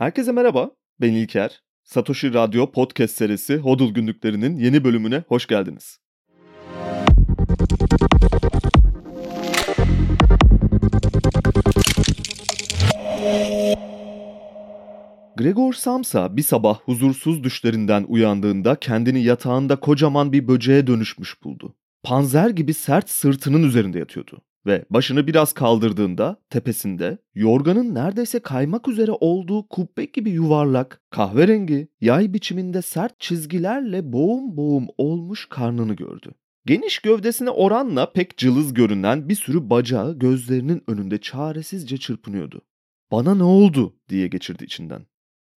Herkese merhaba, ben İlker. Satoshi Radyo Podcast serisi Hodl Günlüklerinin yeni bölümüne hoş geldiniz. Gregor Samsa bir sabah huzursuz düşlerinden uyandığında kendini yatağında kocaman bir böceğe dönüşmüş buldu. Panzer gibi sert sırtının üzerinde yatıyordu ve başını biraz kaldırdığında tepesinde yorganın neredeyse kaymak üzere olduğu kubbe gibi yuvarlak, kahverengi, yay biçiminde sert çizgilerle boğum boğum olmuş karnını gördü. Geniş gövdesine oranla pek cılız görünen bir sürü bacağı gözlerinin önünde çaresizce çırpınıyordu. Bana ne oldu diye geçirdi içinden.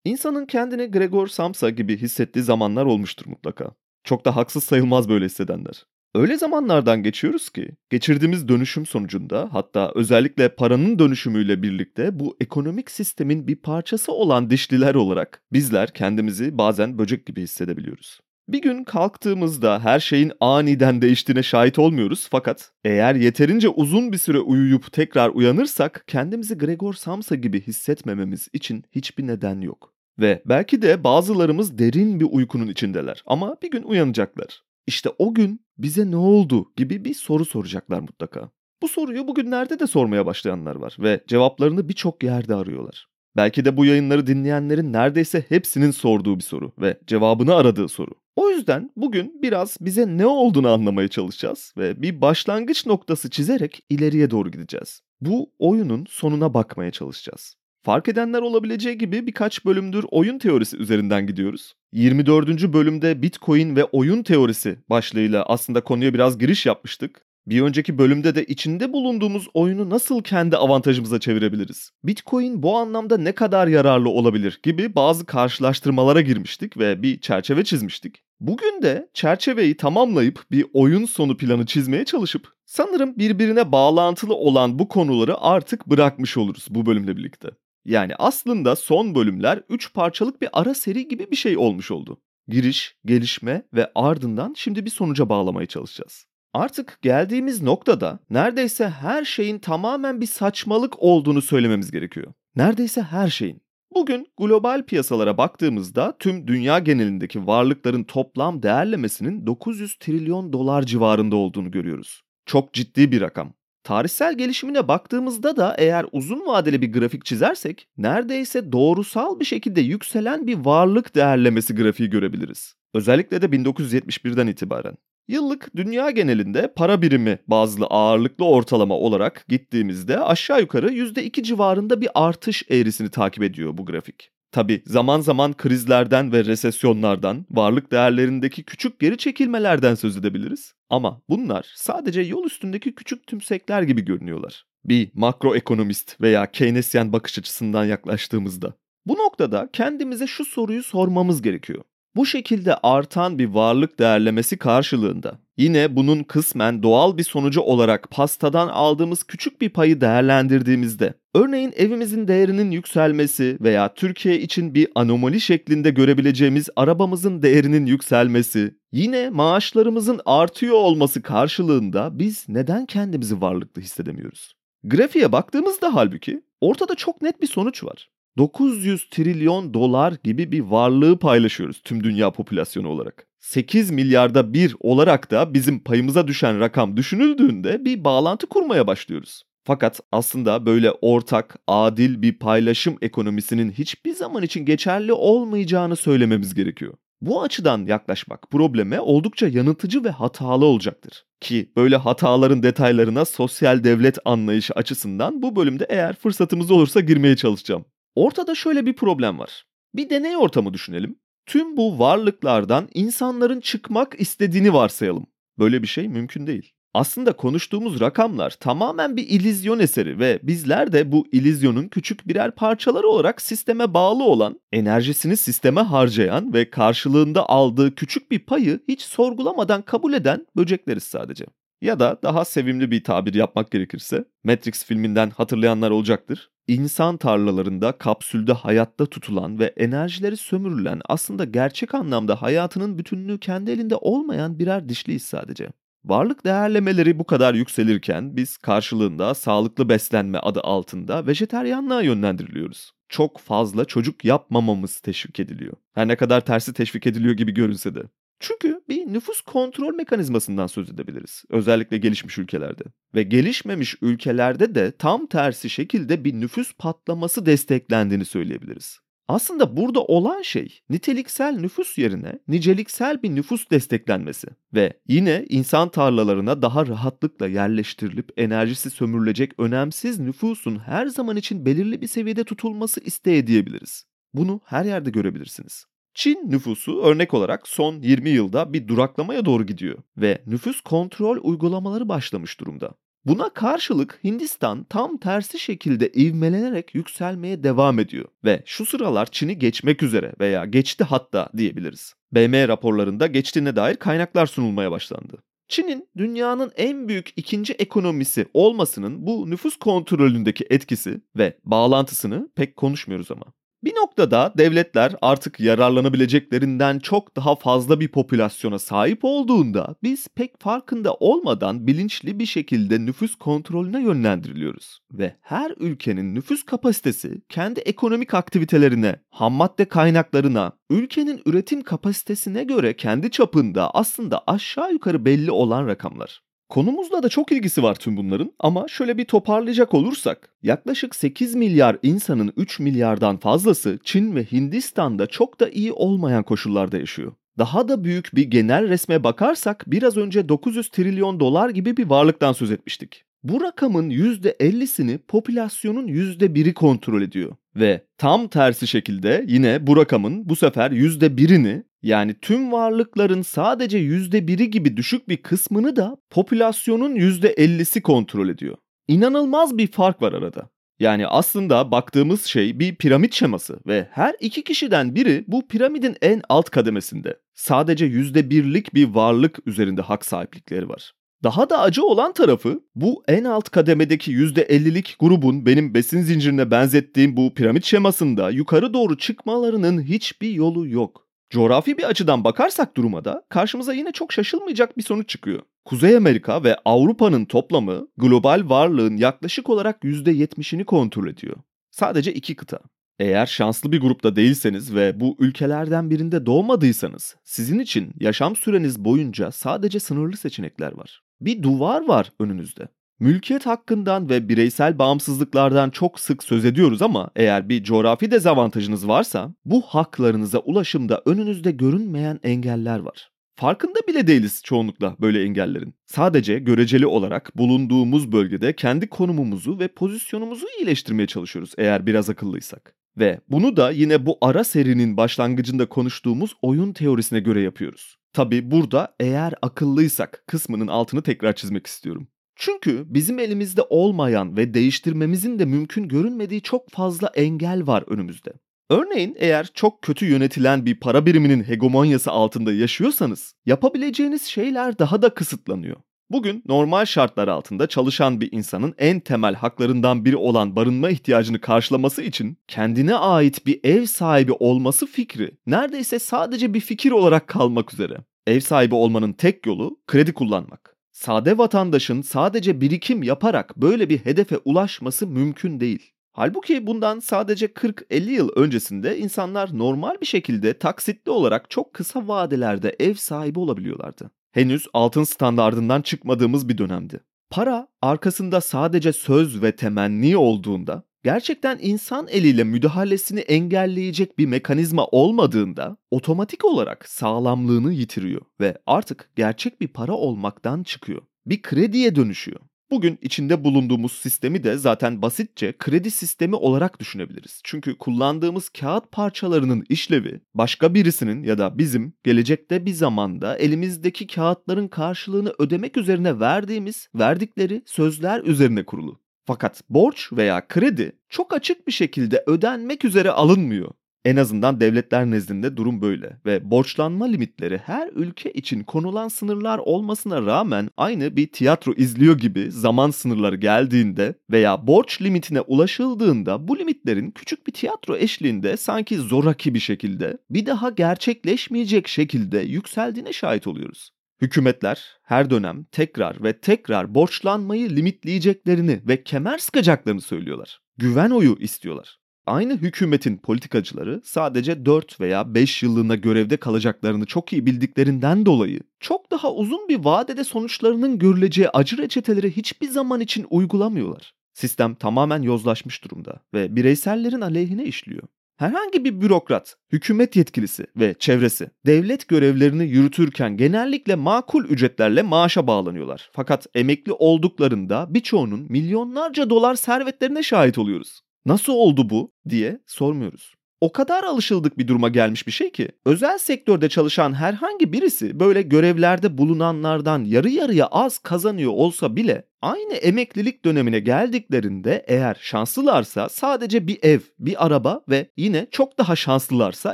İnsanın kendini Gregor Samsa gibi hissettiği zamanlar olmuştur mutlaka. Çok da haksız sayılmaz böyle hissedenler. Öyle zamanlardan geçiyoruz ki geçirdiğimiz dönüşüm sonucunda hatta özellikle paranın dönüşümüyle birlikte bu ekonomik sistemin bir parçası olan dişliler olarak bizler kendimizi bazen böcek gibi hissedebiliyoruz. Bir gün kalktığımızda her şeyin aniden değiştiğine şahit olmuyoruz fakat eğer yeterince uzun bir süre uyuyup tekrar uyanırsak kendimizi Gregor Samsa gibi hissetmememiz için hiçbir neden yok. Ve belki de bazılarımız derin bir uykunun içindeler ama bir gün uyanacaklar. İşte o gün bize ne oldu gibi bir soru soracaklar mutlaka. Bu soruyu bugünlerde de sormaya başlayanlar var ve cevaplarını birçok yerde arıyorlar. Belki de bu yayınları dinleyenlerin neredeyse hepsinin sorduğu bir soru ve cevabını aradığı soru. O yüzden bugün biraz bize ne olduğunu anlamaya çalışacağız ve bir başlangıç noktası çizerek ileriye doğru gideceğiz. Bu oyunun sonuna bakmaya çalışacağız. Fark edenler olabileceği gibi birkaç bölümdür oyun teorisi üzerinden gidiyoruz. 24. bölümde Bitcoin ve oyun teorisi başlığıyla aslında konuya biraz giriş yapmıştık. Bir önceki bölümde de içinde bulunduğumuz oyunu nasıl kendi avantajımıza çevirebiliriz? Bitcoin bu anlamda ne kadar yararlı olabilir gibi bazı karşılaştırmalara girmiştik ve bir çerçeve çizmiştik. Bugün de çerçeveyi tamamlayıp bir oyun sonu planı çizmeye çalışıp sanırım birbirine bağlantılı olan bu konuları artık bırakmış oluruz bu bölümle birlikte. Yani aslında son bölümler 3 parçalık bir ara seri gibi bir şey olmuş oldu. Giriş, gelişme ve ardından şimdi bir sonuca bağlamaya çalışacağız. Artık geldiğimiz noktada neredeyse her şeyin tamamen bir saçmalık olduğunu söylememiz gerekiyor. Neredeyse her şeyin. Bugün global piyasalara baktığımızda tüm dünya genelindeki varlıkların toplam değerlemesinin 900 trilyon dolar civarında olduğunu görüyoruz. Çok ciddi bir rakam. Tarihsel gelişimine baktığımızda da eğer uzun vadeli bir grafik çizersek neredeyse doğrusal bir şekilde yükselen bir varlık değerlemesi grafiği görebiliriz. Özellikle de 1971'den itibaren. Yıllık dünya genelinde para birimi bazlı ağırlıklı ortalama olarak gittiğimizde aşağı yukarı %2 civarında bir artış eğrisini takip ediyor bu grafik. Tabi zaman zaman krizlerden ve resesyonlardan, varlık değerlerindeki küçük geri çekilmelerden söz edebiliriz. Ama bunlar sadece yol üstündeki küçük tümsekler gibi görünüyorlar. Bir makroekonomist veya Keynesyen bakış açısından yaklaştığımızda. Bu noktada kendimize şu soruyu sormamız gerekiyor. Bu şekilde artan bir varlık değerlemesi karşılığında yine bunun kısmen doğal bir sonucu olarak pastadan aldığımız küçük bir payı değerlendirdiğimizde örneğin evimizin değerinin yükselmesi veya Türkiye için bir anomali şeklinde görebileceğimiz arabamızın değerinin yükselmesi, yine maaşlarımızın artıyor olması karşılığında biz neden kendimizi varlıklı hissedemiyoruz? Grafiğe baktığımızda halbuki ortada çok net bir sonuç var. 900 trilyon dolar gibi bir varlığı paylaşıyoruz tüm dünya popülasyonu olarak. 8 milyarda bir olarak da bizim payımıza düşen rakam düşünüldüğünde bir bağlantı kurmaya başlıyoruz. Fakat aslında böyle ortak, adil bir paylaşım ekonomisinin hiçbir zaman için geçerli olmayacağını söylememiz gerekiyor. Bu açıdan yaklaşmak probleme oldukça yanıltıcı ve hatalı olacaktır. Ki böyle hataların detaylarına sosyal devlet anlayışı açısından bu bölümde eğer fırsatımız olursa girmeye çalışacağım. Ortada şöyle bir problem var. Bir deney ortamı düşünelim. Tüm bu varlıklardan insanların çıkmak istediğini varsayalım. Böyle bir şey mümkün değil. Aslında konuştuğumuz rakamlar tamamen bir ilizyon eseri ve bizler de bu ilizyonun küçük birer parçaları olarak sisteme bağlı olan, enerjisini sisteme harcayan ve karşılığında aldığı küçük bir payı hiç sorgulamadan kabul eden böcekleriz sadece. Ya da daha sevimli bir tabir yapmak gerekirse, Matrix filminden hatırlayanlar olacaktır. İnsan tarlalarında kapsülde hayatta tutulan ve enerjileri sömürülen aslında gerçek anlamda hayatının bütünlüğü kendi elinde olmayan birer dişliyiz sadece. Varlık değerlemeleri bu kadar yükselirken biz karşılığında sağlıklı beslenme adı altında vejeteryanlığa yönlendiriliyoruz. çok fazla çocuk yapmamamız teşvik ediliyor. Her ne kadar tersi teşvik ediliyor gibi görünse de. Çünkü bir nüfus kontrol mekanizmasından söz edebiliriz. Özellikle gelişmiş ülkelerde. Ve gelişmemiş ülkelerde de tam tersi şekilde bir nüfus patlaması desteklendiğini söyleyebiliriz. Aslında burada olan şey niteliksel nüfus yerine niceliksel bir nüfus desteklenmesi ve yine insan tarlalarına daha rahatlıkla yerleştirilip enerjisi sömürülecek önemsiz nüfusun her zaman için belirli bir seviyede tutulması isteği diyebiliriz. Bunu her yerde görebilirsiniz. Çin nüfusu örnek olarak son 20 yılda bir duraklamaya doğru gidiyor ve nüfus kontrol uygulamaları başlamış durumda. Buna karşılık Hindistan tam tersi şekilde ivmelenerek yükselmeye devam ediyor ve şu sıralar Çin'i geçmek üzere veya geçti hatta diyebiliriz. BM raporlarında geçtiğine dair kaynaklar sunulmaya başlandı. Çin'in dünyanın en büyük ikinci ekonomisi olmasının bu nüfus kontrolündeki etkisi ve bağlantısını pek konuşmuyoruz ama. Bir noktada devletler artık yararlanabileceklerinden çok daha fazla bir popülasyona sahip olduğunda biz pek farkında olmadan bilinçli bir şekilde nüfus kontrolüne yönlendiriliyoruz. Ve her ülkenin nüfus kapasitesi kendi ekonomik aktivitelerine, ham madde kaynaklarına, ülkenin üretim kapasitesine göre kendi çapında aslında aşağı yukarı belli olan rakamlar. Konumuzla da çok ilgisi var tüm bunların ama şöyle bir toparlayacak olursak yaklaşık 8 milyar insanın 3 milyardan fazlası Çin ve Hindistan'da çok da iyi olmayan koşullarda yaşıyor. Daha da büyük bir genel resme bakarsak biraz önce 900 trilyon dolar gibi bir varlıktan söz etmiştik. Bu rakamın %50'sini popülasyonun %1'i kontrol ediyor. Ve tam tersi şekilde yine bu rakamın bu sefer %1'ini yani tüm varlıkların sadece %1'i gibi düşük bir kısmını da popülasyonun %50'si kontrol ediyor. İnanılmaz bir fark var arada. Yani aslında baktığımız şey bir piramit şeması ve her iki kişiden biri bu piramidin en alt kademesinde. Sadece %1'lik bir varlık üzerinde hak sahiplikleri var. Daha da acı olan tarafı bu en alt kademedeki %50'lik grubun benim besin zincirine benzettiğim bu piramit şemasında yukarı doğru çıkmalarının hiçbir yolu yok. Coğrafi bir açıdan bakarsak duruma da karşımıza yine çok şaşılmayacak bir sonuç çıkıyor. Kuzey Amerika ve Avrupa'nın toplamı global varlığın yaklaşık olarak %70'ini kontrol ediyor. Sadece iki kıta. Eğer şanslı bir grupta değilseniz ve bu ülkelerden birinde doğmadıysanız sizin için yaşam süreniz boyunca sadece sınırlı seçenekler var. Bir duvar var önünüzde. Mülkiyet hakkından ve bireysel bağımsızlıklardan çok sık söz ediyoruz ama eğer bir coğrafi dezavantajınız varsa bu haklarınıza ulaşımda önünüzde görünmeyen engeller var. Farkında bile değiliz çoğunlukla böyle engellerin. Sadece göreceli olarak bulunduğumuz bölgede kendi konumumuzu ve pozisyonumuzu iyileştirmeye çalışıyoruz eğer biraz akıllıysak. Ve bunu da yine bu ara serinin başlangıcında konuştuğumuz oyun teorisine göre yapıyoruz. Tabi burada eğer akıllıysak kısmının altını tekrar çizmek istiyorum. Çünkü bizim elimizde olmayan ve değiştirmemizin de mümkün görünmediği çok fazla engel var önümüzde. Örneğin eğer çok kötü yönetilen bir para biriminin hegemonyası altında yaşıyorsanız yapabileceğiniz şeyler daha da kısıtlanıyor. Bugün normal şartlar altında çalışan bir insanın en temel haklarından biri olan barınma ihtiyacını karşılaması için kendine ait bir ev sahibi olması fikri neredeyse sadece bir fikir olarak kalmak üzere. Ev sahibi olmanın tek yolu kredi kullanmak. Sade vatandaşın sadece birikim yaparak böyle bir hedefe ulaşması mümkün değil. Halbuki bundan sadece 40-50 yıl öncesinde insanlar normal bir şekilde taksitli olarak çok kısa vadelerde ev sahibi olabiliyorlardı. Henüz altın standardından çıkmadığımız bir dönemdi. Para arkasında sadece söz ve temenni olduğunda, gerçekten insan eliyle müdahalesini engelleyecek bir mekanizma olmadığında otomatik olarak sağlamlığını yitiriyor ve artık gerçek bir para olmaktan çıkıyor. Bir krediye dönüşüyor. Bugün içinde bulunduğumuz sistemi de zaten basitçe kredi sistemi olarak düşünebiliriz. Çünkü kullandığımız kağıt parçalarının işlevi başka birisinin ya da bizim gelecekte bir zamanda elimizdeki kağıtların karşılığını ödemek üzerine verdiğimiz verdikleri sözler üzerine kurulu. Fakat borç veya kredi çok açık bir şekilde ödenmek üzere alınmıyor. En azından devletler nezdinde durum böyle ve borçlanma limitleri her ülke için konulan sınırlar olmasına rağmen aynı bir tiyatro izliyor gibi zaman sınırları geldiğinde veya borç limitine ulaşıldığında bu limitlerin küçük bir tiyatro eşliğinde sanki zoraki bir şekilde bir daha gerçekleşmeyecek şekilde yükseldiğine şahit oluyoruz. Hükümetler her dönem tekrar ve tekrar borçlanmayı limitleyeceklerini ve kemer sıkacaklarını söylüyorlar. Güven oyu istiyorlar. Aynı hükümetin politikacıları sadece 4 veya 5 yıllığına görevde kalacaklarını çok iyi bildiklerinden dolayı çok daha uzun bir vadede sonuçlarının görüleceği acı reçeteleri hiçbir zaman için uygulamıyorlar. Sistem tamamen yozlaşmış durumda ve bireysellerin aleyhine işliyor. Herhangi bir bürokrat, hükümet yetkilisi ve çevresi devlet görevlerini yürütürken genellikle makul ücretlerle maaşa bağlanıyorlar. Fakat emekli olduklarında birçoğunun milyonlarca dolar servetlerine şahit oluyoruz. Nasıl oldu bu diye sormuyoruz. O kadar alışıldık bir duruma gelmiş bir şey ki özel sektörde çalışan herhangi birisi böyle görevlerde bulunanlardan yarı yarıya az kazanıyor olsa bile aynı emeklilik dönemine geldiklerinde eğer şanslılarsa sadece bir ev, bir araba ve yine çok daha şanslılarsa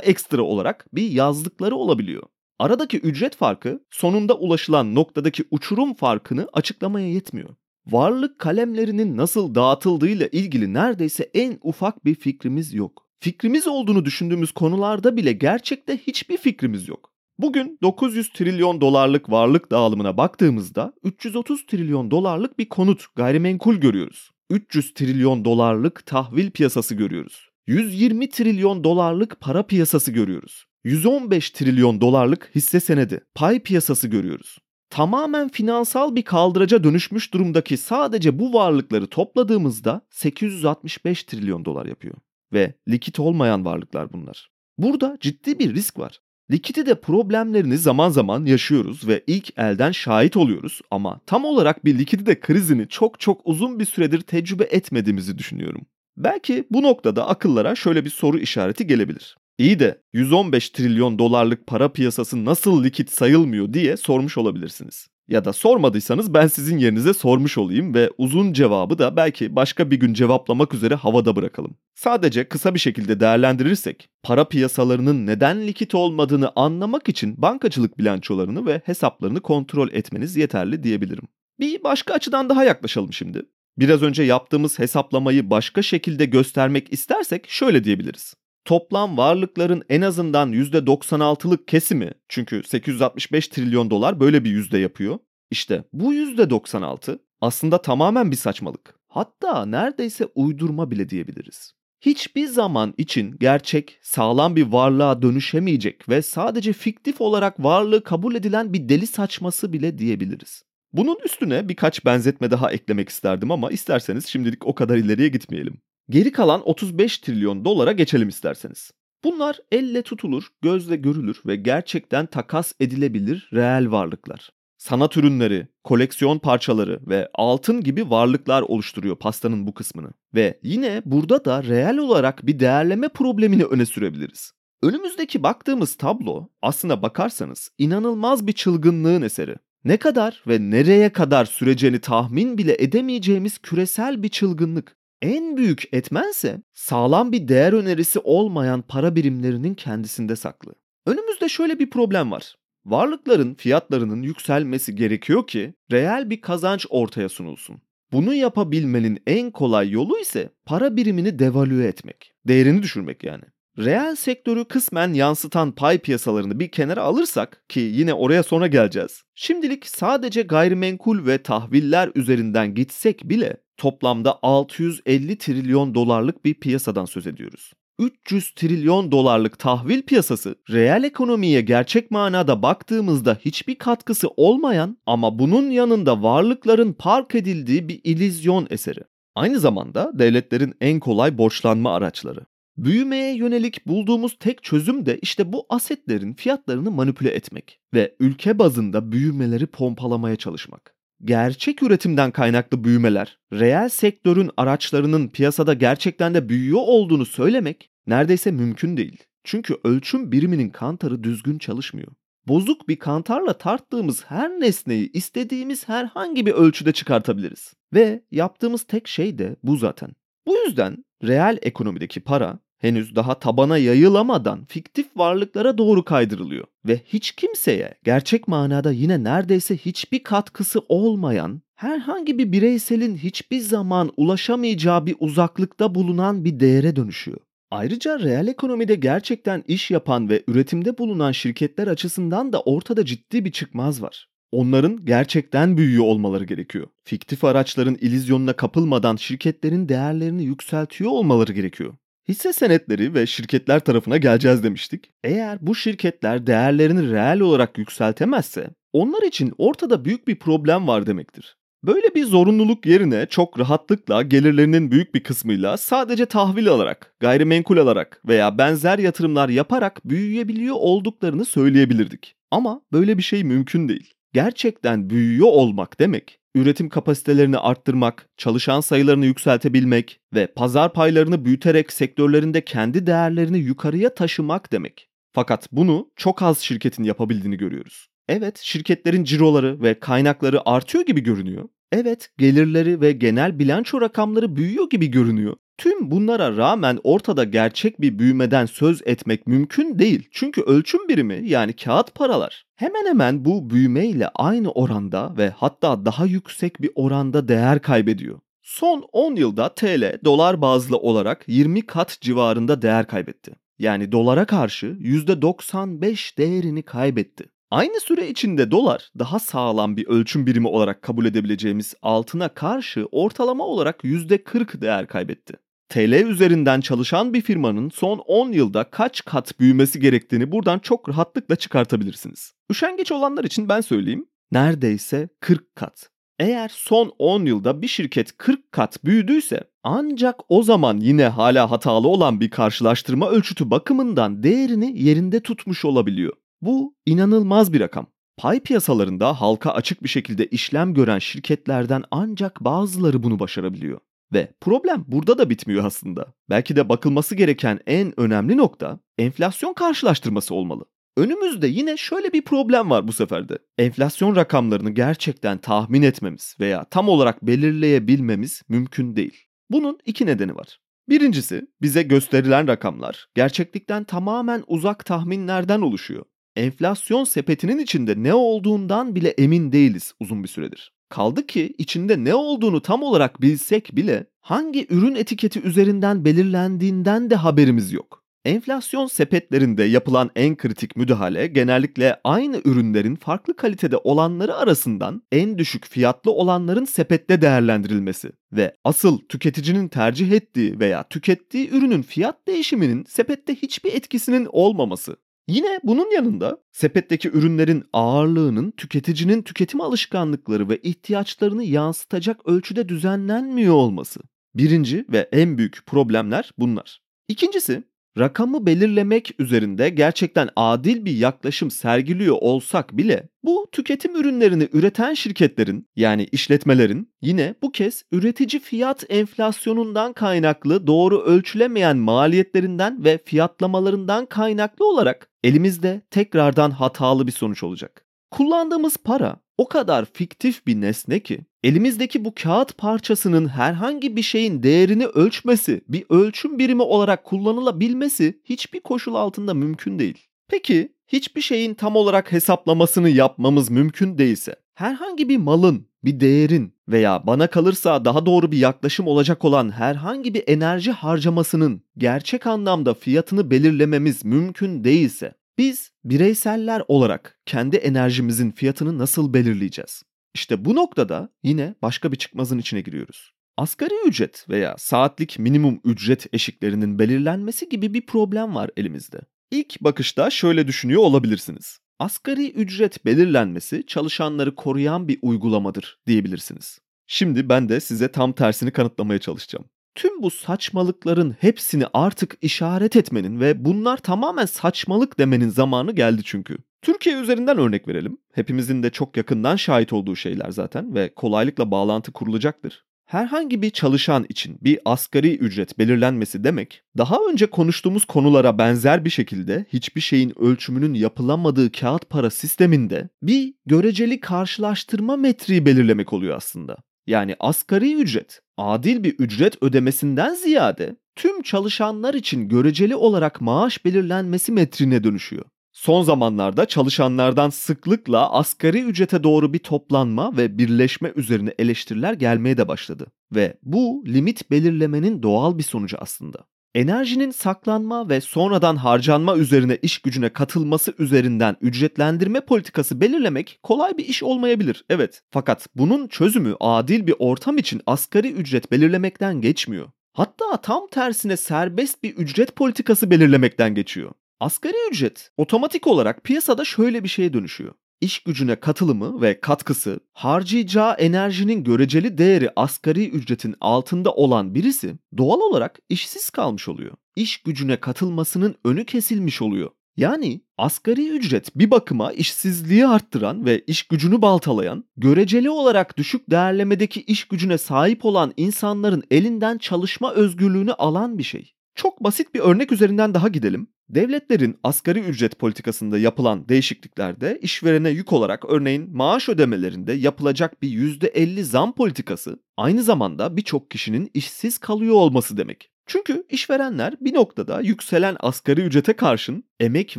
ekstra olarak bir yazlıkları olabiliyor. Aradaki ücret farkı sonunda ulaşılan noktadaki uçurum farkını açıklamaya yetmiyor varlık kalemlerinin nasıl dağıtıldığıyla ilgili neredeyse en ufak bir fikrimiz yok. Fikrimiz olduğunu düşündüğümüz konularda bile gerçekte hiçbir fikrimiz yok. Bugün 900 trilyon dolarlık varlık dağılımına baktığımızda 330 trilyon dolarlık bir konut, gayrimenkul görüyoruz. 300 trilyon dolarlık tahvil piyasası görüyoruz. 120 trilyon dolarlık para piyasası görüyoruz. 115 trilyon dolarlık hisse senedi, pay piyasası görüyoruz tamamen finansal bir kaldıraca dönüşmüş durumdaki sadece bu varlıkları topladığımızda 865 trilyon dolar yapıyor. Ve likit olmayan varlıklar bunlar. Burada ciddi bir risk var. Likidite problemlerini zaman zaman yaşıyoruz ve ilk elden şahit oluyoruz ama tam olarak bir likidite krizini çok çok uzun bir süredir tecrübe etmediğimizi düşünüyorum. Belki bu noktada akıllara şöyle bir soru işareti gelebilir. İyi de 115 trilyon dolarlık para piyasası nasıl likit sayılmıyor diye sormuş olabilirsiniz. Ya da sormadıysanız ben sizin yerinize sormuş olayım ve uzun cevabı da belki başka bir gün cevaplamak üzere havada bırakalım. Sadece kısa bir şekilde değerlendirirsek, para piyasalarının neden likit olmadığını anlamak için bankacılık bilançolarını ve hesaplarını kontrol etmeniz yeterli diyebilirim. Bir başka açıdan daha yaklaşalım şimdi. Biraz önce yaptığımız hesaplamayı başka şekilde göstermek istersek şöyle diyebiliriz toplam varlıkların en azından %96'lık kesimi çünkü 865 trilyon dolar böyle bir yüzde yapıyor. İşte bu %96 aslında tamamen bir saçmalık. Hatta neredeyse uydurma bile diyebiliriz. Hiçbir zaman için gerçek, sağlam bir varlığa dönüşemeyecek ve sadece fiktif olarak varlığı kabul edilen bir deli saçması bile diyebiliriz. Bunun üstüne birkaç benzetme daha eklemek isterdim ama isterseniz şimdilik o kadar ileriye gitmeyelim. Geri kalan 35 trilyon dolara geçelim isterseniz. Bunlar elle tutulur, gözle görülür ve gerçekten takas edilebilir reel varlıklar. Sanat ürünleri, koleksiyon parçaları ve altın gibi varlıklar oluşturuyor pastanın bu kısmını. Ve yine burada da reel olarak bir değerleme problemini öne sürebiliriz. Önümüzdeki baktığımız tablo aslına bakarsanız inanılmaz bir çılgınlığın eseri. Ne kadar ve nereye kadar süreceğini tahmin bile edemeyeceğimiz küresel bir çılgınlık. En büyük etmense sağlam bir değer önerisi olmayan para birimlerinin kendisinde saklı. Önümüzde şöyle bir problem var. Varlıkların fiyatlarının yükselmesi gerekiyor ki reel bir kazanç ortaya sunulsun. Bunu yapabilmenin en kolay yolu ise para birimini devalüe etmek. Değerini düşürmek yani. Reel sektörü kısmen yansıtan pay piyasalarını bir kenara alırsak ki yine oraya sonra geleceğiz. Şimdilik sadece gayrimenkul ve tahviller üzerinden gitsek bile toplamda 650 trilyon dolarlık bir piyasadan söz ediyoruz. 300 trilyon dolarlık tahvil piyasası reel ekonomiye gerçek manada baktığımızda hiçbir katkısı olmayan ama bunun yanında varlıkların park edildiği bir ilizyon eseri. Aynı zamanda devletlerin en kolay borçlanma araçları. Büyümeye yönelik bulduğumuz tek çözüm de işte bu asetlerin fiyatlarını manipüle etmek ve ülke bazında büyümeleri pompalamaya çalışmak gerçek üretimden kaynaklı büyümeler, reel sektörün araçlarının piyasada gerçekten de büyüyor olduğunu söylemek neredeyse mümkün değil. Çünkü ölçüm biriminin kantarı düzgün çalışmıyor. Bozuk bir kantarla tarttığımız her nesneyi istediğimiz herhangi bir ölçüde çıkartabiliriz. Ve yaptığımız tek şey de bu zaten. Bu yüzden reel ekonomideki para henüz daha tabana yayılamadan fiktif varlıklara doğru kaydırılıyor ve hiç kimseye gerçek manada yine neredeyse hiçbir katkısı olmayan herhangi bir bireyselin hiçbir zaman ulaşamayacağı bir uzaklıkta bulunan bir değere dönüşüyor. Ayrıca reel ekonomide gerçekten iş yapan ve üretimde bulunan şirketler açısından da ortada ciddi bir çıkmaz var. Onların gerçekten büyüyor olmaları gerekiyor. Fiktif araçların ilizyonuna kapılmadan şirketlerin değerlerini yükseltiyor olmaları gerekiyor Hisse senetleri ve şirketler tarafına geleceğiz demiştik. Eğer bu şirketler değerlerini reel olarak yükseltemezse onlar için ortada büyük bir problem var demektir. Böyle bir zorunluluk yerine çok rahatlıkla gelirlerinin büyük bir kısmıyla sadece tahvil alarak, gayrimenkul alarak veya benzer yatırımlar yaparak büyüyebiliyor olduklarını söyleyebilirdik. Ama böyle bir şey mümkün değil. Gerçekten büyüyor olmak demek, üretim kapasitelerini arttırmak, çalışan sayılarını yükseltebilmek ve pazar paylarını büyüterek sektörlerinde kendi değerlerini yukarıya taşımak demek. Fakat bunu çok az şirketin yapabildiğini görüyoruz. Evet, şirketlerin ciroları ve kaynakları artıyor gibi görünüyor. Evet, gelirleri ve genel bilanço rakamları büyüyor gibi görünüyor. Tüm bunlara rağmen ortada gerçek bir büyümeden söz etmek mümkün değil. Çünkü ölçüm birimi yani kağıt paralar hemen hemen bu büyümeyle aynı oranda ve hatta daha yüksek bir oranda değer kaybediyor. Son 10 yılda TL dolar bazlı olarak 20 kat civarında değer kaybetti. Yani dolara karşı %95 değerini kaybetti. Aynı süre içinde dolar daha sağlam bir ölçüm birimi olarak kabul edebileceğimiz altına karşı ortalama olarak %40 değer kaybetti. TL üzerinden çalışan bir firmanın son 10 yılda kaç kat büyümesi gerektiğini buradan çok rahatlıkla çıkartabilirsiniz. Üşengeç olanlar için ben söyleyeyim. Neredeyse 40 kat. Eğer son 10 yılda bir şirket 40 kat büyüdüyse ancak o zaman yine hala hatalı olan bir karşılaştırma ölçütü bakımından değerini yerinde tutmuş olabiliyor. Bu inanılmaz bir rakam. Pay piyasalarında halka açık bir şekilde işlem gören şirketlerden ancak bazıları bunu başarabiliyor. Ve problem burada da bitmiyor aslında. Belki de bakılması gereken en önemli nokta enflasyon karşılaştırması olmalı. Önümüzde yine şöyle bir problem var bu seferde. Enflasyon rakamlarını gerçekten tahmin etmemiz veya tam olarak belirleyebilmemiz mümkün değil. Bunun iki nedeni var. Birincisi bize gösterilen rakamlar gerçeklikten tamamen uzak tahminlerden oluşuyor. Enflasyon sepetinin içinde ne olduğundan bile emin değiliz uzun bir süredir. Kaldı ki içinde ne olduğunu tam olarak bilsek bile hangi ürün etiketi üzerinden belirlendiğinden de haberimiz yok. Enflasyon sepetlerinde yapılan en kritik müdahale genellikle aynı ürünlerin farklı kalitede olanları arasından en düşük fiyatlı olanların sepette değerlendirilmesi ve asıl tüketicinin tercih ettiği veya tükettiği ürünün fiyat değişiminin sepette hiçbir etkisinin olmaması. Yine bunun yanında sepetteki ürünlerin ağırlığının tüketicinin tüketim alışkanlıkları ve ihtiyaçlarını yansıtacak ölçüde düzenlenmiyor olması. Birinci ve en büyük problemler bunlar. İkincisi rakamı belirlemek üzerinde gerçekten adil bir yaklaşım sergiliyor olsak bile bu tüketim ürünlerini üreten şirketlerin yani işletmelerin yine bu kez üretici fiyat enflasyonundan kaynaklı doğru ölçülemeyen maliyetlerinden ve fiyatlamalarından kaynaklı olarak elimizde tekrardan hatalı bir sonuç olacak. Kullandığımız para o kadar fiktif bir nesne ki elimizdeki bu kağıt parçasının herhangi bir şeyin değerini ölçmesi, bir ölçüm birimi olarak kullanılabilmesi hiçbir koşul altında mümkün değil. Peki hiçbir şeyin tam olarak hesaplamasını yapmamız mümkün değilse, herhangi bir malın, bir değerin veya bana kalırsa daha doğru bir yaklaşım olacak olan herhangi bir enerji harcamasının gerçek anlamda fiyatını belirlememiz mümkün değilse biz bireyseller olarak kendi enerjimizin fiyatını nasıl belirleyeceğiz? İşte bu noktada yine başka bir çıkmazın içine giriyoruz. Asgari ücret veya saatlik minimum ücret eşiklerinin belirlenmesi gibi bir problem var elimizde. İlk bakışta şöyle düşünüyor olabilirsiniz. Asgari ücret belirlenmesi çalışanları koruyan bir uygulamadır diyebilirsiniz. Şimdi ben de size tam tersini kanıtlamaya çalışacağım. Tüm bu saçmalıkların hepsini artık işaret etmenin ve bunlar tamamen saçmalık demenin zamanı geldi çünkü. Türkiye üzerinden örnek verelim. Hepimizin de çok yakından şahit olduğu şeyler zaten ve kolaylıkla bağlantı kurulacaktır. Herhangi bir çalışan için bir asgari ücret belirlenmesi demek, daha önce konuştuğumuz konulara benzer bir şekilde hiçbir şeyin ölçümünün yapılamadığı kağıt para sisteminde bir göreceli karşılaştırma metriği belirlemek oluyor aslında. Yani asgari ücret adil bir ücret ödemesinden ziyade tüm çalışanlar için göreceli olarak maaş belirlenmesi metrine dönüşüyor. Son zamanlarda çalışanlardan sıklıkla asgari ücrete doğru bir toplanma ve birleşme üzerine eleştiriler gelmeye de başladı. Ve bu limit belirlemenin doğal bir sonucu aslında. Enerjinin saklanma ve sonradan harcanma üzerine iş gücüne katılması üzerinden ücretlendirme politikası belirlemek kolay bir iş olmayabilir. Evet. Fakat bunun çözümü adil bir ortam için asgari ücret belirlemekten geçmiyor. Hatta tam tersine serbest bir ücret politikası belirlemekten geçiyor. Asgari ücret otomatik olarak piyasada şöyle bir şeye dönüşüyor. İş gücüne katılımı ve katkısı, harcayacağı enerjinin göreceli değeri asgari ücretin altında olan birisi doğal olarak işsiz kalmış oluyor. İş gücüne katılmasının önü kesilmiş oluyor. Yani asgari ücret bir bakıma işsizliği arttıran ve iş gücünü baltalayan, göreceli olarak düşük değerlemedeki iş gücüne sahip olan insanların elinden çalışma özgürlüğünü alan bir şey. Çok basit bir örnek üzerinden daha gidelim. Devletlerin asgari ücret politikasında yapılan değişikliklerde işverene yük olarak örneğin maaş ödemelerinde yapılacak bir %50 zam politikası aynı zamanda birçok kişinin işsiz kalıyor olması demek. Çünkü işverenler bir noktada yükselen asgari ücrete karşın emek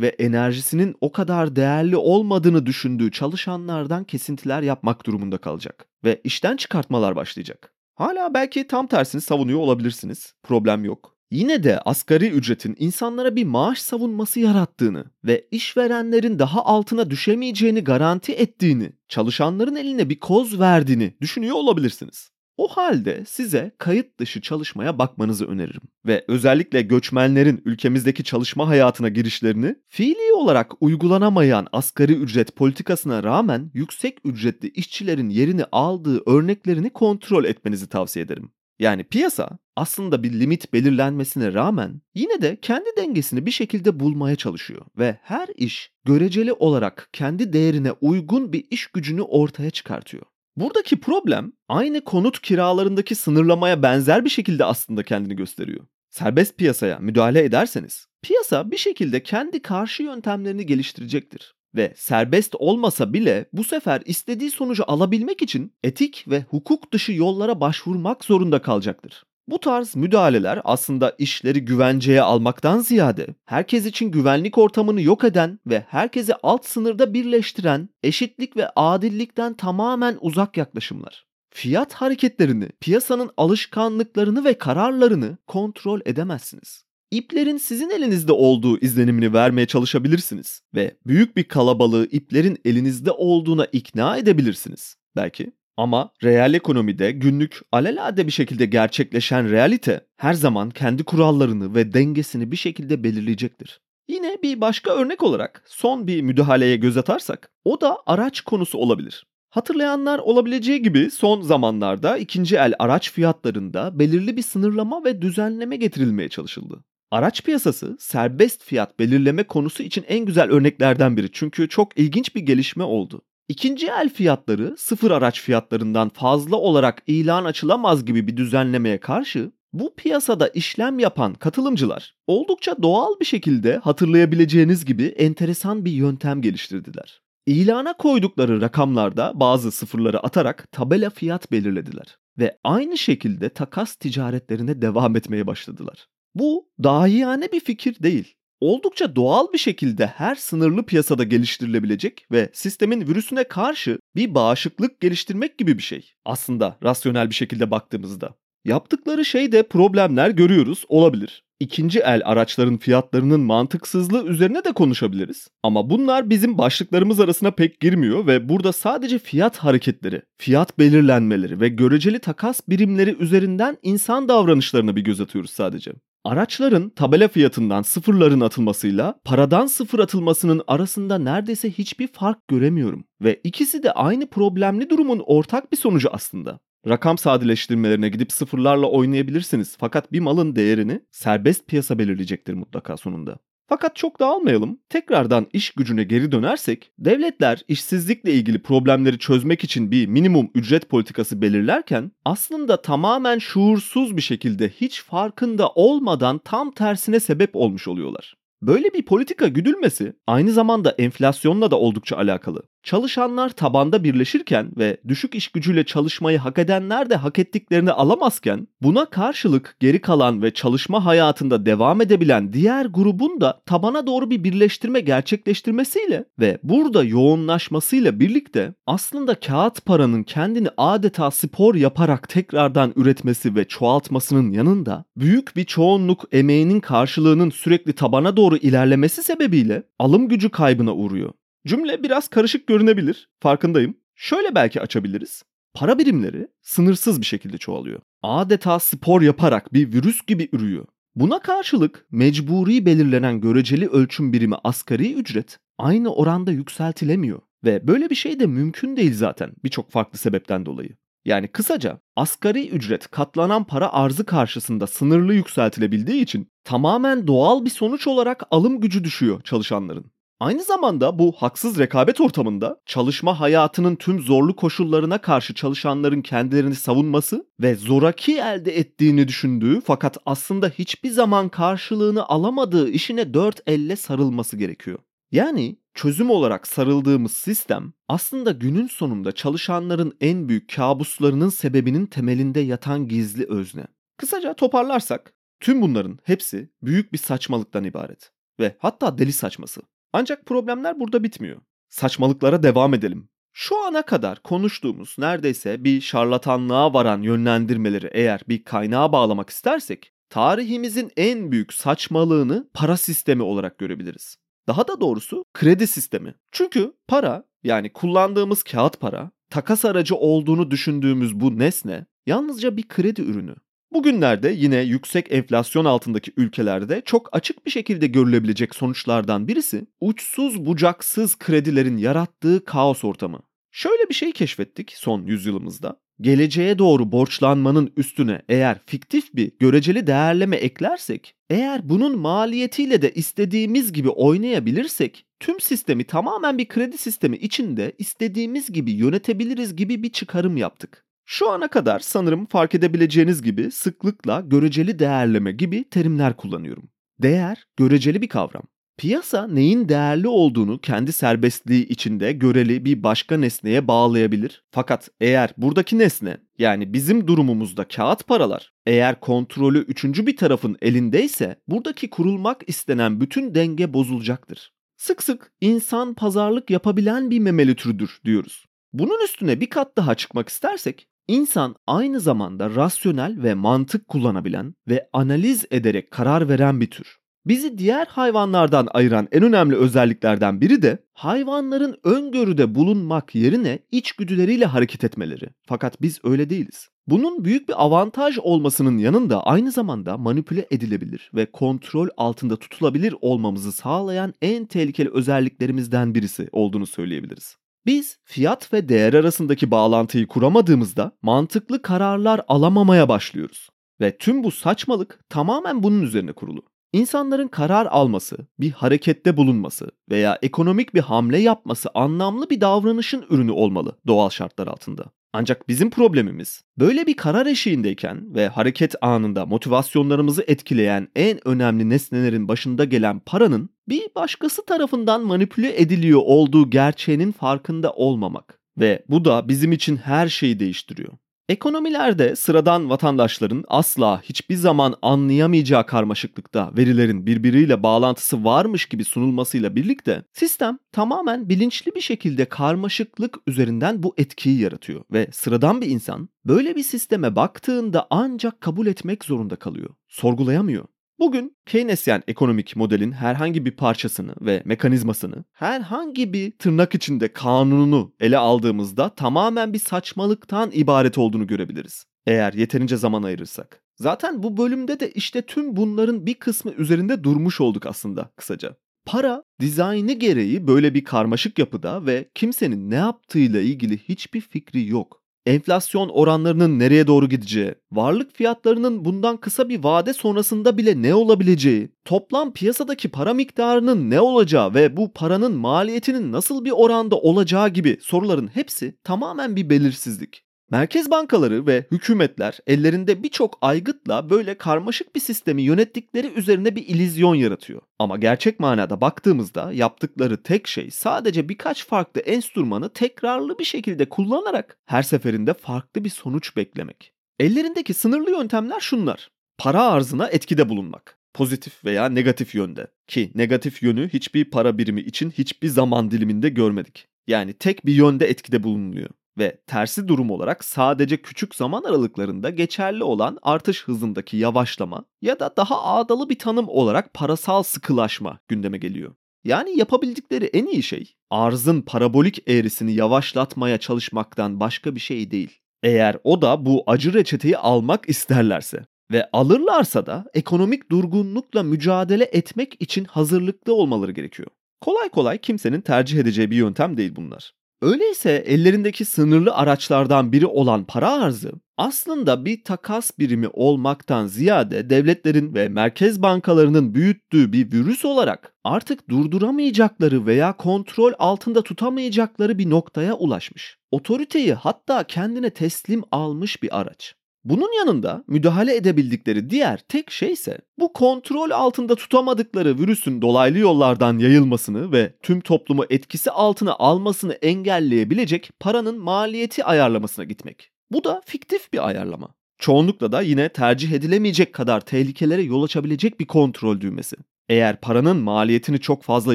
ve enerjisinin o kadar değerli olmadığını düşündüğü çalışanlardan kesintiler yapmak durumunda kalacak ve işten çıkartmalar başlayacak. Hala belki tam tersini savunuyor olabilirsiniz. Problem yok. Yine de asgari ücretin insanlara bir maaş savunması yarattığını ve işverenlerin daha altına düşemeyeceğini garanti ettiğini, çalışanların eline bir koz verdiğini düşünüyor olabilirsiniz. O halde size kayıt dışı çalışmaya bakmanızı öneririm. Ve özellikle göçmenlerin ülkemizdeki çalışma hayatına girişlerini fiili olarak uygulanamayan asgari ücret politikasına rağmen yüksek ücretli işçilerin yerini aldığı örneklerini kontrol etmenizi tavsiye ederim. Yani piyasa aslında bir limit belirlenmesine rağmen yine de kendi dengesini bir şekilde bulmaya çalışıyor ve her iş göreceli olarak kendi değerine uygun bir iş gücünü ortaya çıkartıyor. Buradaki problem aynı konut kiralarındaki sınırlamaya benzer bir şekilde aslında kendini gösteriyor. Serbest piyasaya müdahale ederseniz piyasa bir şekilde kendi karşı yöntemlerini geliştirecektir ve serbest olmasa bile bu sefer istediği sonucu alabilmek için etik ve hukuk dışı yollara başvurmak zorunda kalacaktır. Bu tarz müdahaleler aslında işleri güvenceye almaktan ziyade herkes için güvenlik ortamını yok eden ve herkesi alt sınırda birleştiren eşitlik ve adillikten tamamen uzak yaklaşımlar. Fiyat hareketlerini, piyasanın alışkanlıklarını ve kararlarını kontrol edemezsiniz. İplerin sizin elinizde olduğu izlenimini vermeye çalışabilirsiniz ve büyük bir kalabalığı iplerin elinizde olduğuna ikna edebilirsiniz belki. Ama reel ekonomide günlük alelade bir şekilde gerçekleşen realite her zaman kendi kurallarını ve dengesini bir şekilde belirleyecektir. Yine bir başka örnek olarak son bir müdahaleye göz atarsak o da araç konusu olabilir. Hatırlayanlar olabileceği gibi son zamanlarda ikinci el araç fiyatlarında belirli bir sınırlama ve düzenleme getirilmeye çalışıldı. Araç piyasası serbest fiyat belirleme konusu için en güzel örneklerden biri çünkü çok ilginç bir gelişme oldu. İkinci el fiyatları sıfır araç fiyatlarından fazla olarak ilan açılamaz gibi bir düzenlemeye karşı bu piyasada işlem yapan katılımcılar oldukça doğal bir şekilde hatırlayabileceğiniz gibi enteresan bir yöntem geliştirdiler. İlana koydukları rakamlarda bazı sıfırları atarak tabela fiyat belirlediler ve aynı şekilde takas ticaretlerine devam etmeye başladılar. Bu dahiyane bir fikir değil oldukça doğal bir şekilde her sınırlı piyasada geliştirilebilecek ve sistemin virüsüne karşı bir bağışıklık geliştirmek gibi bir şey. Aslında rasyonel bir şekilde baktığımızda. Yaptıkları şey de problemler görüyoruz olabilir. İkinci el araçların fiyatlarının mantıksızlığı üzerine de konuşabiliriz. Ama bunlar bizim başlıklarımız arasına pek girmiyor ve burada sadece fiyat hareketleri, fiyat belirlenmeleri ve göreceli takas birimleri üzerinden insan davranışlarına bir göz atıyoruz sadece. Araçların tabela fiyatından sıfırların atılmasıyla paradan sıfır atılmasının arasında neredeyse hiçbir fark göremiyorum. Ve ikisi de aynı problemli durumun ortak bir sonucu aslında. Rakam sadeleştirmelerine gidip sıfırlarla oynayabilirsiniz fakat bir malın değerini serbest piyasa belirleyecektir mutlaka sonunda. Fakat çok dağılmayalım. Tekrardan iş gücüne geri dönersek, devletler işsizlikle ilgili problemleri çözmek için bir minimum ücret politikası belirlerken aslında tamamen şuursuz bir şekilde hiç farkında olmadan tam tersine sebep olmuş oluyorlar. Böyle bir politika güdülmesi aynı zamanda enflasyonla da oldukça alakalı. Çalışanlar tabanda birleşirken ve düşük iş gücüyle çalışmayı hak edenler de hak ettiklerini alamazken buna karşılık geri kalan ve çalışma hayatında devam edebilen diğer grubun da tabana doğru bir birleştirme gerçekleştirmesiyle ve burada yoğunlaşmasıyla birlikte aslında kağıt paranın kendini adeta spor yaparak tekrardan üretmesi ve çoğaltmasının yanında büyük bir çoğunluk emeğinin karşılığının sürekli tabana doğru ilerlemesi sebebiyle alım gücü kaybına uğruyor. Cümle biraz karışık görünebilir, farkındayım. Şöyle belki açabiliriz. Para birimleri sınırsız bir şekilde çoğalıyor. adeta spor yaparak bir virüs gibi ürüyor. Buna karşılık mecburi belirlenen göreceli ölçüm birimi asgari ücret aynı oranda yükseltilemiyor ve böyle bir şey de mümkün değil zaten birçok farklı sebepten dolayı. Yani kısaca asgari ücret katlanan para arzı karşısında sınırlı yükseltilebildiği için tamamen doğal bir sonuç olarak alım gücü düşüyor çalışanların. Aynı zamanda bu haksız rekabet ortamında çalışma hayatının tüm zorlu koşullarına karşı çalışanların kendilerini savunması ve zoraki elde ettiğini düşündüğü fakat aslında hiçbir zaman karşılığını alamadığı işine dört elle sarılması gerekiyor. Yani çözüm olarak sarıldığımız sistem aslında günün sonunda çalışanların en büyük kabuslarının sebebinin temelinde yatan gizli özne. Kısaca toparlarsak tüm bunların hepsi büyük bir saçmalıktan ibaret ve hatta deli saçması. Ancak problemler burada bitmiyor. Saçmalıklara devam edelim. Şu ana kadar konuştuğumuz neredeyse bir şarlatanlığa varan yönlendirmeleri eğer bir kaynağa bağlamak istersek, tarihimizin en büyük saçmalığını para sistemi olarak görebiliriz. Daha da doğrusu kredi sistemi. Çünkü para yani kullandığımız kağıt para, takas aracı olduğunu düşündüğümüz bu nesne yalnızca bir kredi ürünü. Bugünlerde yine yüksek enflasyon altındaki ülkelerde çok açık bir şekilde görülebilecek sonuçlardan birisi uçsuz bucaksız kredilerin yarattığı kaos ortamı. Şöyle bir şey keşfettik son yüzyılımızda. Geleceğe doğru borçlanmanın üstüne eğer fiktif bir göreceli değerleme eklersek, eğer bunun maliyetiyle de istediğimiz gibi oynayabilirsek, tüm sistemi tamamen bir kredi sistemi içinde istediğimiz gibi yönetebiliriz gibi bir çıkarım yaptık. Şu ana kadar sanırım fark edebileceğiniz gibi sıklıkla göreceli değerleme gibi terimler kullanıyorum. Değer göreceli bir kavram. Piyasa neyin değerli olduğunu kendi serbestliği içinde göreli bir başka nesneye bağlayabilir. Fakat eğer buradaki nesne yani bizim durumumuzda kağıt paralar eğer kontrolü üçüncü bir tarafın elindeyse buradaki kurulmak istenen bütün denge bozulacaktır. Sık sık insan pazarlık yapabilen bir memeli türüdür diyoruz. Bunun üstüne bir kat daha çıkmak istersek İnsan aynı zamanda rasyonel ve mantık kullanabilen ve analiz ederek karar veren bir tür. Bizi diğer hayvanlardan ayıran en önemli özelliklerden biri de hayvanların öngörüde bulunmak yerine içgüdüleriyle hareket etmeleri. Fakat biz öyle değiliz. Bunun büyük bir avantaj olmasının yanında aynı zamanda manipüle edilebilir ve kontrol altında tutulabilir olmamızı sağlayan en tehlikeli özelliklerimizden birisi olduğunu söyleyebiliriz. Biz fiyat ve değer arasındaki bağlantıyı kuramadığımızda mantıklı kararlar alamamaya başlıyoruz. Ve tüm bu saçmalık tamamen bunun üzerine kurulu. İnsanların karar alması, bir harekette bulunması veya ekonomik bir hamle yapması anlamlı bir davranışın ürünü olmalı doğal şartlar altında. Ancak bizim problemimiz böyle bir karar eşiğindeyken ve hareket anında motivasyonlarımızı etkileyen en önemli nesnelerin başında gelen paranın bir başkası tarafından manipüle ediliyor olduğu gerçeğinin farkında olmamak. Ve bu da bizim için her şeyi değiştiriyor. Ekonomilerde sıradan vatandaşların asla hiçbir zaman anlayamayacağı karmaşıklıkta verilerin birbiriyle bağlantısı varmış gibi sunulmasıyla birlikte sistem tamamen bilinçli bir şekilde karmaşıklık üzerinden bu etkiyi yaratıyor ve sıradan bir insan böyle bir sisteme baktığında ancak kabul etmek zorunda kalıyor. Sorgulayamıyor. Bugün Keynesyen ekonomik modelin herhangi bir parçasını ve mekanizmasını, herhangi bir tırnak içinde kanununu ele aldığımızda tamamen bir saçmalıktan ibaret olduğunu görebiliriz. Eğer yeterince zaman ayırırsak. Zaten bu bölümde de işte tüm bunların bir kısmı üzerinde durmuş olduk aslında kısaca. Para dizaynı gereği böyle bir karmaşık yapıda ve kimsenin ne yaptığıyla ilgili hiçbir fikri yok enflasyon oranlarının nereye doğru gideceği, varlık fiyatlarının bundan kısa bir vade sonrasında bile ne olabileceği, toplam piyasadaki para miktarının ne olacağı ve bu paranın maliyetinin nasıl bir oranda olacağı gibi soruların hepsi tamamen bir belirsizlik. Merkez bankaları ve hükümetler ellerinde birçok aygıtla böyle karmaşık bir sistemi yönettikleri üzerine bir ilizyon yaratıyor. Ama gerçek manada baktığımızda yaptıkları tek şey sadece birkaç farklı enstrümanı tekrarlı bir şekilde kullanarak her seferinde farklı bir sonuç beklemek. Ellerindeki sınırlı yöntemler şunlar. Para arzına etkide bulunmak. Pozitif veya negatif yönde. Ki negatif yönü hiçbir para birimi için hiçbir zaman diliminde görmedik. Yani tek bir yönde etkide bulunuyor ve tersi durum olarak sadece küçük zaman aralıklarında geçerli olan artış hızındaki yavaşlama ya da daha ağdalı bir tanım olarak parasal sıkılaşma gündeme geliyor. Yani yapabildikleri en iyi şey arzın parabolik eğrisini yavaşlatmaya çalışmaktan başka bir şey değil. Eğer o da bu acı reçeteyi almak isterlerse ve alırlarsa da ekonomik durgunlukla mücadele etmek için hazırlıklı olmaları gerekiyor. Kolay kolay kimsenin tercih edeceği bir yöntem değil bunlar. Öyleyse ellerindeki sınırlı araçlardan biri olan para arzı aslında bir takas birimi olmaktan ziyade devletlerin ve merkez bankalarının büyüttüğü bir virüs olarak artık durduramayacakları veya kontrol altında tutamayacakları bir noktaya ulaşmış. Otoriteyi hatta kendine teslim almış bir araç. Bunun yanında müdahale edebildikleri diğer tek şey ise bu kontrol altında tutamadıkları virüsün dolaylı yollardan yayılmasını ve tüm toplumu etkisi altına almasını engelleyebilecek paranın maliyeti ayarlamasına gitmek. Bu da fiktif bir ayarlama. Çoğunlukla da yine tercih edilemeyecek kadar tehlikelere yol açabilecek bir kontrol düğmesi. Eğer paranın maliyetini çok fazla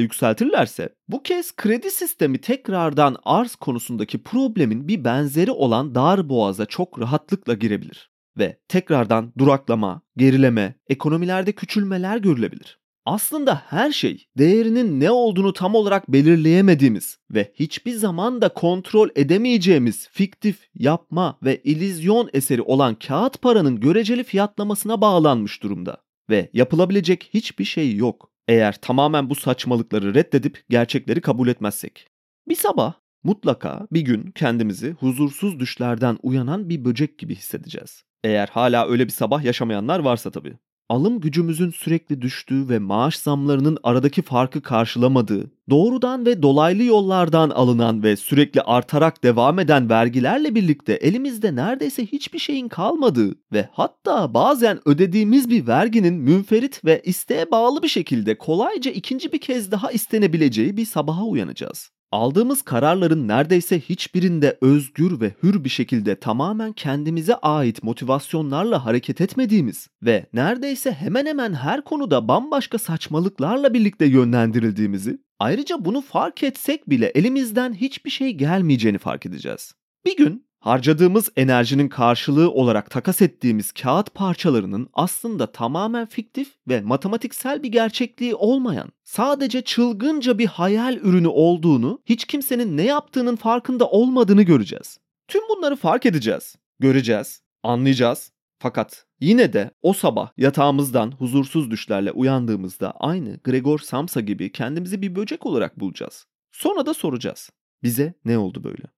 yükseltirlerse bu kez kredi sistemi tekrardan arz konusundaki problemin bir benzeri olan dar boğaza çok rahatlıkla girebilir ve tekrardan duraklama, gerileme, ekonomilerde küçülmeler görülebilir. Aslında her şey değerinin ne olduğunu tam olarak belirleyemediğimiz ve hiçbir zaman da kontrol edemeyeceğimiz fiktif, yapma ve ilizyon eseri olan kağıt paranın göreceli fiyatlamasına bağlanmış durumda ve yapılabilecek hiçbir şey yok eğer tamamen bu saçmalıkları reddedip gerçekleri kabul etmezsek. Bir sabah mutlaka bir gün kendimizi huzursuz düşlerden uyanan bir böcek gibi hissedeceğiz. Eğer hala öyle bir sabah yaşamayanlar varsa tabii alım gücümüzün sürekli düştüğü ve maaş zamlarının aradaki farkı karşılamadığı, doğrudan ve dolaylı yollardan alınan ve sürekli artarak devam eden vergilerle birlikte elimizde neredeyse hiçbir şeyin kalmadığı ve hatta bazen ödediğimiz bir verginin münferit ve isteğe bağlı bir şekilde kolayca ikinci bir kez daha istenebileceği bir sabaha uyanacağız. Aldığımız kararların neredeyse hiçbirinde özgür ve hür bir şekilde tamamen kendimize ait motivasyonlarla hareket etmediğimiz ve neredeyse hemen hemen her konuda bambaşka saçmalıklarla birlikte yönlendirildiğimizi, ayrıca bunu fark etsek bile elimizden hiçbir şey gelmeyeceğini fark edeceğiz. Bir gün harcadığımız enerjinin karşılığı olarak takas ettiğimiz kağıt parçalarının aslında tamamen fiktif ve matematiksel bir gerçekliği olmayan, sadece çılgınca bir hayal ürünü olduğunu, hiç kimsenin ne yaptığının farkında olmadığını göreceğiz. Tüm bunları fark edeceğiz, göreceğiz, anlayacağız. Fakat yine de o sabah yatağımızdan huzursuz düşlerle uyandığımızda aynı Gregor Samsa gibi kendimizi bir böcek olarak bulacağız. Sonra da soracağız. Bize ne oldu böyle?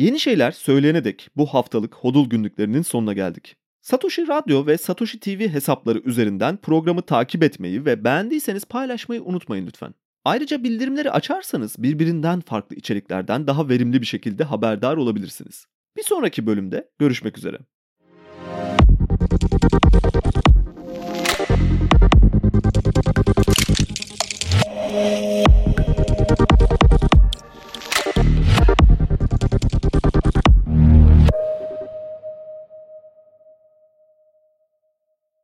Yeni şeyler söyleyene dek bu haftalık Hodul günlüklerinin sonuna geldik. Satoshi Radyo ve Satoshi TV hesapları üzerinden programı takip etmeyi ve beğendiyseniz paylaşmayı unutmayın lütfen. Ayrıca bildirimleri açarsanız birbirinden farklı içeriklerden daha verimli bir şekilde haberdar olabilirsiniz. Bir sonraki bölümde görüşmek üzere. Müzik